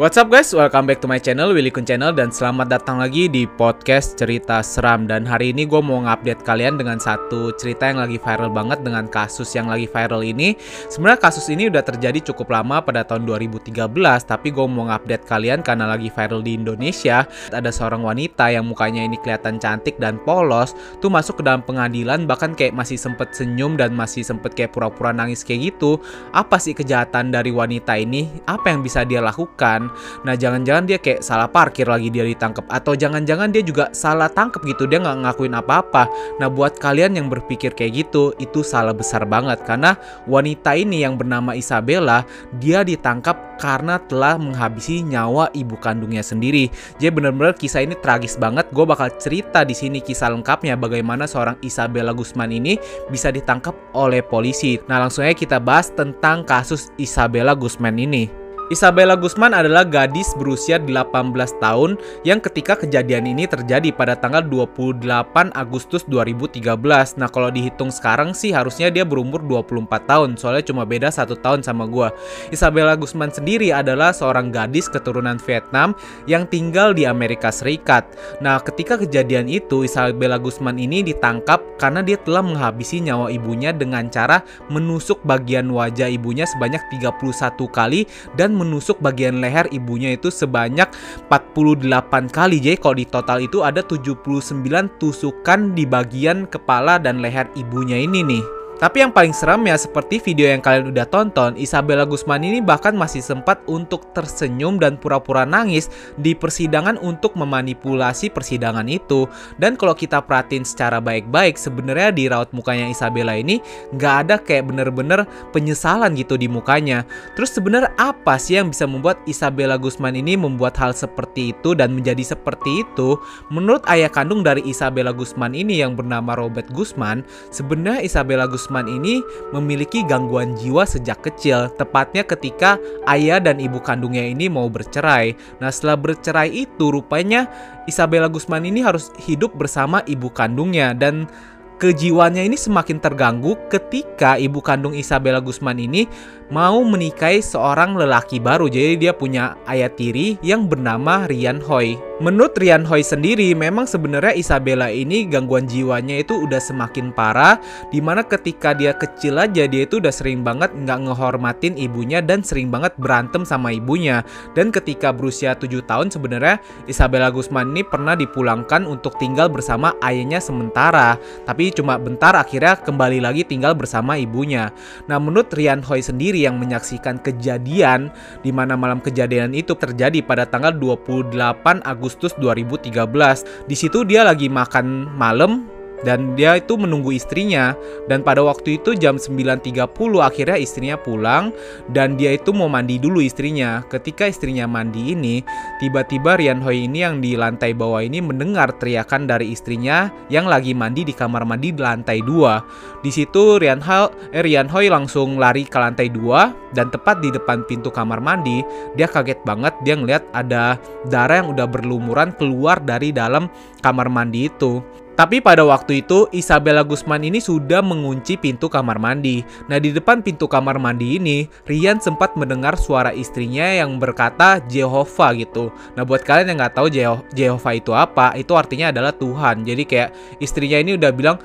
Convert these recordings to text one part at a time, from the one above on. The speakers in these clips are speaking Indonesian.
What's up guys, welcome back to my channel, Willy Kun Channel Dan selamat datang lagi di podcast cerita seram. Dan hari ini gue mau ngupdate kalian dengan satu cerita yang lagi viral banget Dengan kasus yang lagi viral ini. Sebenarnya kasus ini udah terjadi cukup lama pada tahun 2013 Tapi gue mau ngupdate kalian karena lagi viral di Indonesia. Ada seorang wanita yang mukanya ini kelihatan cantik dan polos Tuh masuk ke dalam pengadilan bahkan kayak masih sempet senyum dan masih sempet kayak pura-pura nangis kayak gitu. Apa sih kejahatan dari wanita ini? Apa yang bisa dia lakukan? Nah jangan-jangan dia kayak salah parkir lagi dia ditangkap atau jangan-jangan dia juga salah tangkap gitu dia nggak ngakuin apa-apa. Nah buat kalian yang berpikir kayak gitu itu salah besar banget karena wanita ini yang bernama Isabella dia ditangkap karena telah menghabisi nyawa ibu kandungnya sendiri. Jadi bener-bener kisah ini tragis banget. Gue bakal cerita di sini kisah lengkapnya bagaimana seorang Isabella Gusman ini bisa ditangkap oleh polisi. Nah langsung aja kita bahas tentang kasus Isabella Gusman ini. Isabella Gusman adalah gadis berusia 18 tahun yang ketika kejadian ini terjadi pada tanggal 28 Agustus 2013. Nah kalau dihitung sekarang sih harusnya dia berumur 24 tahun soalnya cuma beda satu tahun sama gue. Isabella Gusman sendiri adalah seorang gadis keturunan Vietnam yang tinggal di Amerika Serikat. Nah ketika kejadian itu Isabella Gusman ini ditangkap karena dia telah menghabisi nyawa ibunya dengan cara menusuk bagian wajah ibunya sebanyak 31 kali dan menusuk bagian leher ibunya itu sebanyak 48 kali. Jadi kalau di total itu ada 79 tusukan di bagian kepala dan leher ibunya ini nih. Tapi yang paling seram ya seperti video yang kalian udah tonton, Isabella Gusman ini bahkan masih sempat untuk tersenyum dan pura-pura nangis di persidangan untuk memanipulasi persidangan itu. Dan kalau kita perhatiin secara baik-baik, sebenarnya di raut mukanya Isabella ini nggak ada kayak bener-bener penyesalan gitu di mukanya. Terus sebenarnya apa sih yang bisa membuat Isabella Gusman ini membuat hal seperti itu dan menjadi seperti itu? Menurut ayah kandung dari Isabella Gusman ini yang bernama Robert Gusman, sebenarnya Isabella Gusman Usman ini memiliki gangguan jiwa sejak kecil, tepatnya ketika ayah dan ibu kandungnya ini mau bercerai. Nah, setelah bercerai itu rupanya Isabella Gusman ini harus hidup bersama ibu kandungnya dan kejiwaannya ini semakin terganggu ketika ibu kandung Isabella Gusman ini mau menikahi seorang lelaki baru. Jadi dia punya ayah tiri yang bernama Rian Hoi. Menurut Rian Hoi sendiri, memang sebenarnya Isabella ini gangguan jiwanya itu udah semakin parah. Di mana ketika dia kecil aja dia itu udah sering banget nggak ngehormatin ibunya dan sering banget berantem sama ibunya. Dan ketika berusia 7 tahun sebenarnya Isabella Gusman ini pernah dipulangkan untuk tinggal bersama ayahnya sementara. Tapi cuma bentar akhirnya kembali lagi tinggal bersama ibunya. Nah menurut Rian Hoi sendiri yang menyaksikan kejadian di mana malam kejadian itu terjadi pada tanggal 28 Agustus 2013. Di situ dia lagi makan malam dan dia itu menunggu istrinya. Dan pada waktu itu jam 9.30 akhirnya istrinya pulang. Dan dia itu mau mandi dulu istrinya. Ketika istrinya mandi ini tiba-tiba Rian Hoi ini yang di lantai bawah ini mendengar teriakan dari istrinya yang lagi mandi di kamar mandi di lantai 2 di situ Rian, Hal, eh, Rian Hoi langsung lari ke lantai 2 dan tepat di depan pintu kamar mandi. Dia kaget banget dia ngeliat ada darah yang udah berlumuran keluar dari dalam kamar mandi itu tapi pada waktu itu Isabella Gusman ini sudah mengunci pintu kamar mandi. Nah di depan pintu kamar mandi ini Rian sempat mendengar suara istrinya yang berkata Jehovah gitu. Nah buat kalian yang nggak tahu Jehovah itu apa, itu artinya adalah Tuhan. Jadi kayak istrinya ini udah bilang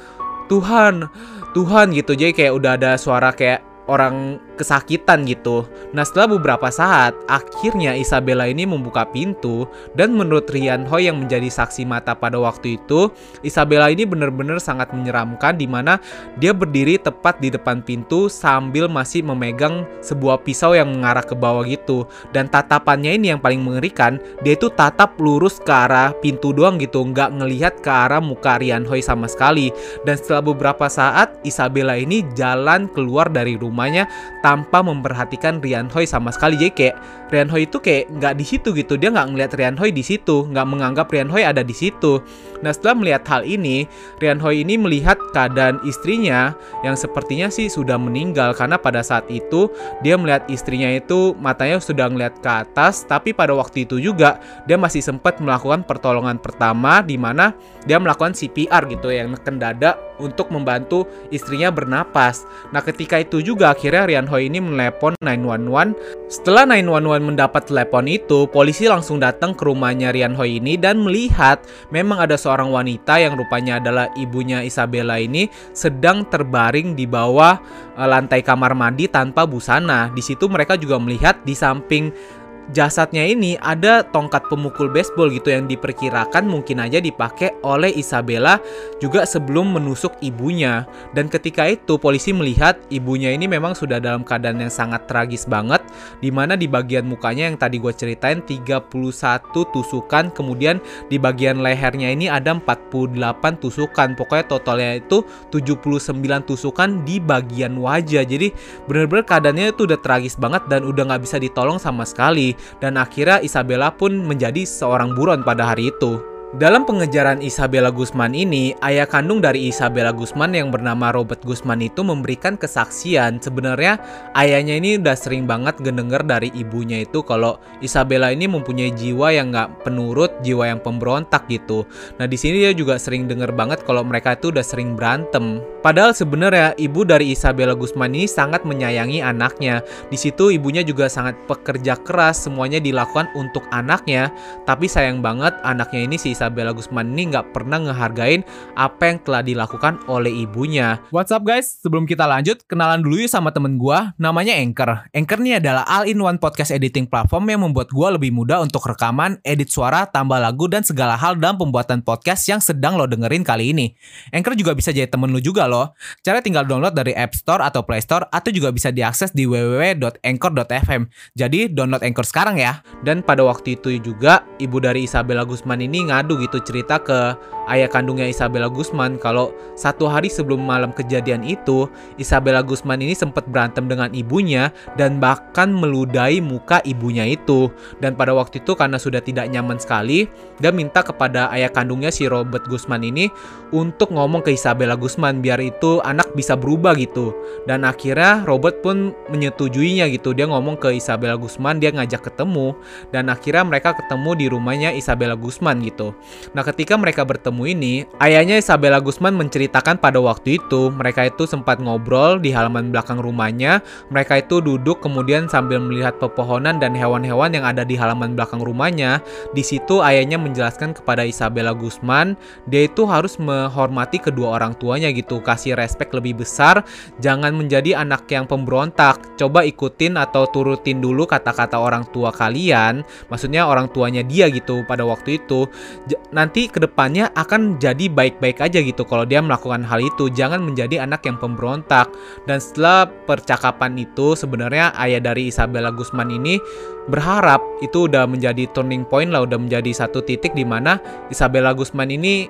Tuhan, Tuhan gitu. Jadi kayak udah ada suara kayak orang kesakitan gitu. Nah setelah beberapa saat, akhirnya Isabella ini membuka pintu dan menurut Rian Ho yang menjadi saksi mata pada waktu itu, Isabella ini benar-benar sangat menyeramkan di mana dia berdiri tepat di depan pintu sambil masih memegang sebuah pisau yang mengarah ke bawah gitu. Dan tatapannya ini yang paling mengerikan, dia itu tatap lurus ke arah pintu doang gitu, nggak ngelihat ke arah muka Rian Hoi sama sekali. Dan setelah beberapa saat, Isabella ini jalan keluar dari rumahnya tanpa memperhatikan Rian Hoi sama sekali. Jadi kayak Rian Hoi itu kayak nggak di situ gitu. Dia nggak ngeliat Rian Hoi di situ, nggak menganggap Rian Hoi ada di situ. Nah setelah melihat hal ini, Rian Hoi ini melihat keadaan istrinya yang sepertinya sih sudah meninggal karena pada saat itu dia melihat istrinya itu matanya sudah ngeliat ke atas, tapi pada waktu itu juga dia masih sempat melakukan pertolongan pertama di mana dia melakukan CPR gitu yang neken dada untuk membantu istrinya bernapas. Nah, ketika itu juga akhirnya Rian Hoi ini menelepon 911. Setelah 911 mendapat telepon itu, polisi langsung datang ke rumahnya Rian Hoi ini dan melihat memang ada seorang wanita yang rupanya adalah ibunya Isabella ini sedang terbaring di bawah eh, lantai kamar mandi tanpa busana. Di situ mereka juga melihat di samping jasadnya ini ada tongkat pemukul baseball gitu yang diperkirakan mungkin aja dipakai oleh Isabella juga sebelum menusuk ibunya. Dan ketika itu polisi melihat ibunya ini memang sudah dalam keadaan yang sangat tragis banget di mana di bagian mukanya yang tadi gue ceritain 31 tusukan kemudian di bagian lehernya ini ada 48 tusukan. Pokoknya totalnya itu 79 tusukan di bagian wajah. Jadi bener-bener keadaannya itu udah tragis banget dan udah nggak bisa ditolong sama sekali dan akhirnya Isabella pun menjadi seorang buron pada hari itu. Dalam pengejaran Isabella Guzman ini, ayah kandung dari Isabella Guzman yang bernama Robert Guzman itu memberikan kesaksian sebenarnya ayahnya ini udah sering banget ngedenger dari ibunya itu kalau Isabella ini mempunyai jiwa yang nggak penurut, jiwa yang pemberontak gitu. Nah di sini dia juga sering denger banget kalau mereka itu udah sering berantem. Padahal sebenarnya ibu dari Isabella Guzman ini sangat menyayangi anaknya. Di situ ibunya juga sangat pekerja keras, semuanya dilakukan untuk anaknya. Tapi sayang banget anaknya ini si Isabella Guzman ini nggak pernah ngehargain apa yang telah dilakukan oleh ibunya. What's up guys? Sebelum kita lanjut, kenalan dulu yuk sama temen gue, namanya Anchor. Anchor ini adalah all-in-one podcast editing platform yang membuat gue lebih mudah untuk rekaman, edit suara, tambah lagu, dan segala hal dalam pembuatan podcast yang sedang lo dengerin kali ini. Anchor juga bisa jadi temen lo juga loh. Cara tinggal download dari App Store atau Play Store atau juga bisa diakses di www.anchor.fm. Jadi download Anchor sekarang ya. Dan pada waktu itu juga ibu dari Isabella Guzman ini ngadu gitu cerita ke ayah kandungnya Isabella Guzman kalau satu hari sebelum malam kejadian itu Isabella Guzman ini sempat berantem dengan ibunya dan bahkan meludahi muka ibunya itu. Dan pada waktu itu karena sudah tidak nyaman sekali, dia minta kepada ayah kandungnya si Robert Guzman ini untuk ngomong ke Isabella Guzman biar itu anak bisa berubah gitu. Dan akhirnya Robert pun menyetujuinya gitu. Dia ngomong ke Isabella Guzman, dia ngajak ketemu dan akhirnya mereka ketemu di rumahnya Isabella Guzman gitu. Nah, ketika mereka bertemu ini, ayahnya Isabella Guzman menceritakan pada waktu itu mereka itu sempat ngobrol di halaman belakang rumahnya. Mereka itu duduk kemudian sambil melihat pepohonan dan hewan-hewan yang ada di halaman belakang rumahnya. Di situ ayahnya menjelaskan kepada Isabella Guzman, dia itu harus menghormati kedua orang tuanya gitu, kasih respect lebih besar, jangan menjadi anak yang pemberontak. Coba ikutin atau turutin dulu kata-kata orang tua kalian, maksudnya orang tuanya dia gitu pada waktu itu. J nanti ke depannya jadi baik-baik aja gitu kalau dia melakukan hal itu. Jangan menjadi anak yang pemberontak. Dan setelah percakapan itu sebenarnya ayah dari Isabella Guzman ini berharap itu udah menjadi turning point lah, udah menjadi satu titik di mana Isabella Guzman ini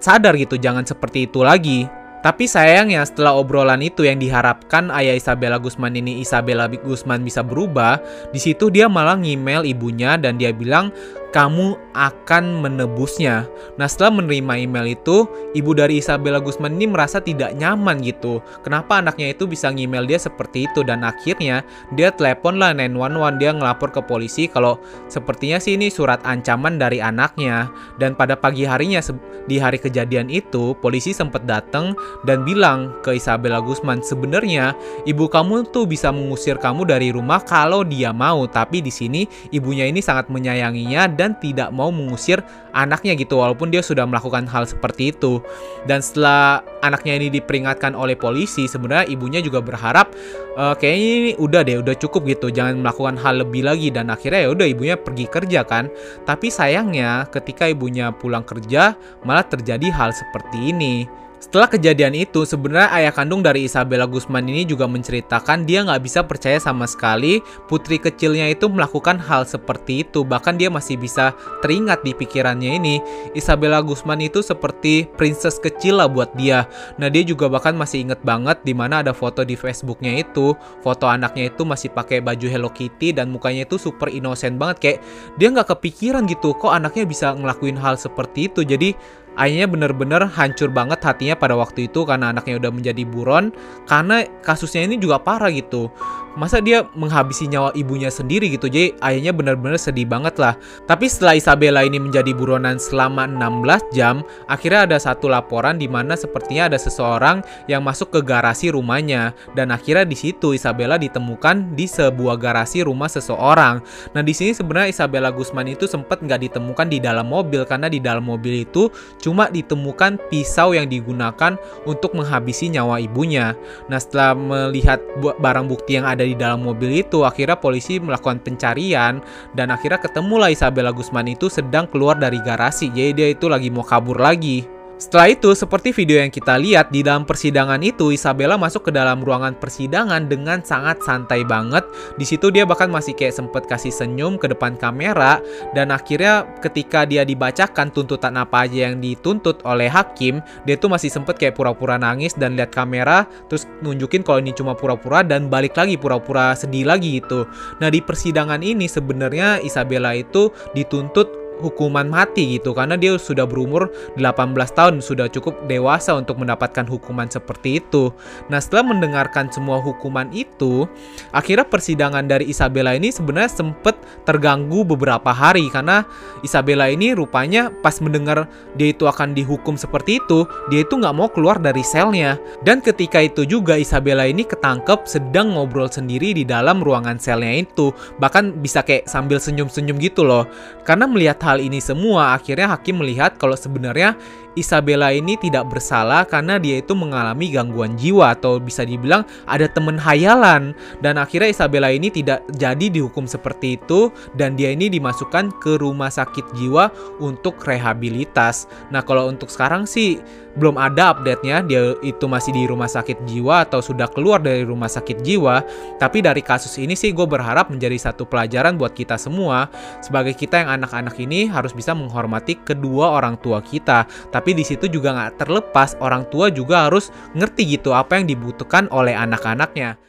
sadar gitu jangan seperti itu lagi. Tapi sayangnya setelah obrolan itu yang diharapkan ayah Isabella Guzman ini Isabella Guzman bisa berubah, di situ dia malah ngemail ibunya dan dia bilang kamu akan menebusnya. Nah setelah menerima email itu, ibu dari Isabella Guzman ini merasa tidak nyaman gitu. Kenapa anaknya itu bisa ngemail dia seperti itu dan akhirnya dia telepon lah 911 dia ngelapor ke polisi kalau sepertinya sih ini surat ancaman dari anaknya. Dan pada pagi harinya di hari kejadian itu polisi sempat datang dan bilang ke Isabella Guzman sebenarnya ibu kamu tuh bisa mengusir kamu dari rumah kalau dia mau tapi di sini ibunya ini sangat menyayanginya dan tidak mau mengusir anaknya gitu walaupun dia sudah melakukan hal seperti itu. Dan setelah anaknya ini diperingatkan oleh polisi, sebenarnya ibunya juga berharap e, kayaknya ini udah deh, udah cukup gitu, jangan melakukan hal lebih lagi dan akhirnya ya udah ibunya pergi kerja kan. Tapi sayangnya ketika ibunya pulang kerja malah terjadi hal seperti ini. Setelah kejadian itu, sebenarnya ayah kandung dari Isabella Guzman ini juga menceritakan dia nggak bisa percaya sama sekali putri kecilnya itu melakukan hal seperti itu. Bahkan dia masih bisa teringat di pikirannya ini, Isabella Guzman itu seperti princess kecil lah buat dia. Nah dia juga bahkan masih inget banget di mana ada foto di Facebooknya itu, foto anaknya itu masih pakai baju Hello Kitty dan mukanya itu super innocent banget kayak dia nggak kepikiran gitu kok anaknya bisa ngelakuin hal seperti itu. Jadi ayahnya bener-bener hancur banget hatinya pada waktu itu karena anaknya udah menjadi buron karena kasusnya ini juga parah gitu. Masa dia menghabisi nyawa ibunya sendiri gitu jadi ayahnya benar-benar sedih banget lah. Tapi setelah Isabella ini menjadi buronan selama 16 jam akhirnya ada satu laporan di mana sepertinya ada seseorang yang masuk ke garasi rumahnya. Dan akhirnya di situ Isabella ditemukan di sebuah garasi rumah seseorang. Nah di sini sebenarnya Isabella Guzman itu sempat nggak ditemukan di dalam mobil karena di dalam mobil itu cuma ditemukan pisau yang digunakan untuk menghabisi nyawa ibunya. Nah setelah melihat barang bukti yang ada di dalam mobil itu akhirnya polisi melakukan pencarian dan akhirnya ketemulah Isabella Guzman itu sedang keluar dari garasi. Jadi dia itu lagi mau kabur lagi setelah itu, seperti video yang kita lihat di dalam persidangan itu, Isabella masuk ke dalam ruangan persidangan dengan sangat santai banget. Di situ dia bahkan masih kayak sempet kasih senyum ke depan kamera dan akhirnya ketika dia dibacakan tuntutan apa aja yang dituntut oleh hakim, dia tuh masih sempet kayak pura-pura nangis dan lihat kamera terus nunjukin kalau ini cuma pura-pura dan balik lagi pura-pura sedih lagi gitu. Nah, di persidangan ini sebenarnya Isabella itu dituntut hukuman mati gitu karena dia sudah berumur 18 tahun sudah cukup dewasa untuk mendapatkan hukuman seperti itu. Nah, setelah mendengarkan semua hukuman itu, akhirnya persidangan dari Isabella ini sebenarnya sempat terganggu beberapa hari karena Isabella ini rupanya pas mendengar dia itu akan dihukum seperti itu, dia itu nggak mau keluar dari selnya. Dan ketika itu juga Isabella ini ketangkep sedang ngobrol sendiri di dalam ruangan selnya itu, bahkan bisa kayak sambil senyum-senyum gitu loh. Karena melihat hal ini semua, akhirnya hakim melihat kalau sebenarnya Isabella ini tidak bersalah karena dia itu mengalami gangguan jiwa atau bisa dibilang ada temen hayalan dan akhirnya Isabella ini tidak jadi dihukum seperti itu dan dia ini dimasukkan ke rumah sakit jiwa untuk rehabilitas. Nah kalau untuk sekarang sih belum ada update-nya. Dia itu masih di rumah sakit jiwa atau sudah keluar dari rumah sakit jiwa. Tapi dari kasus ini sih gue berharap menjadi satu pelajaran buat kita semua. Sebagai kita yang anak-anak ini harus bisa menghormati kedua orang tua kita tapi di situ juga nggak terlepas orang tua juga harus ngerti gitu apa yang dibutuhkan oleh anak-anaknya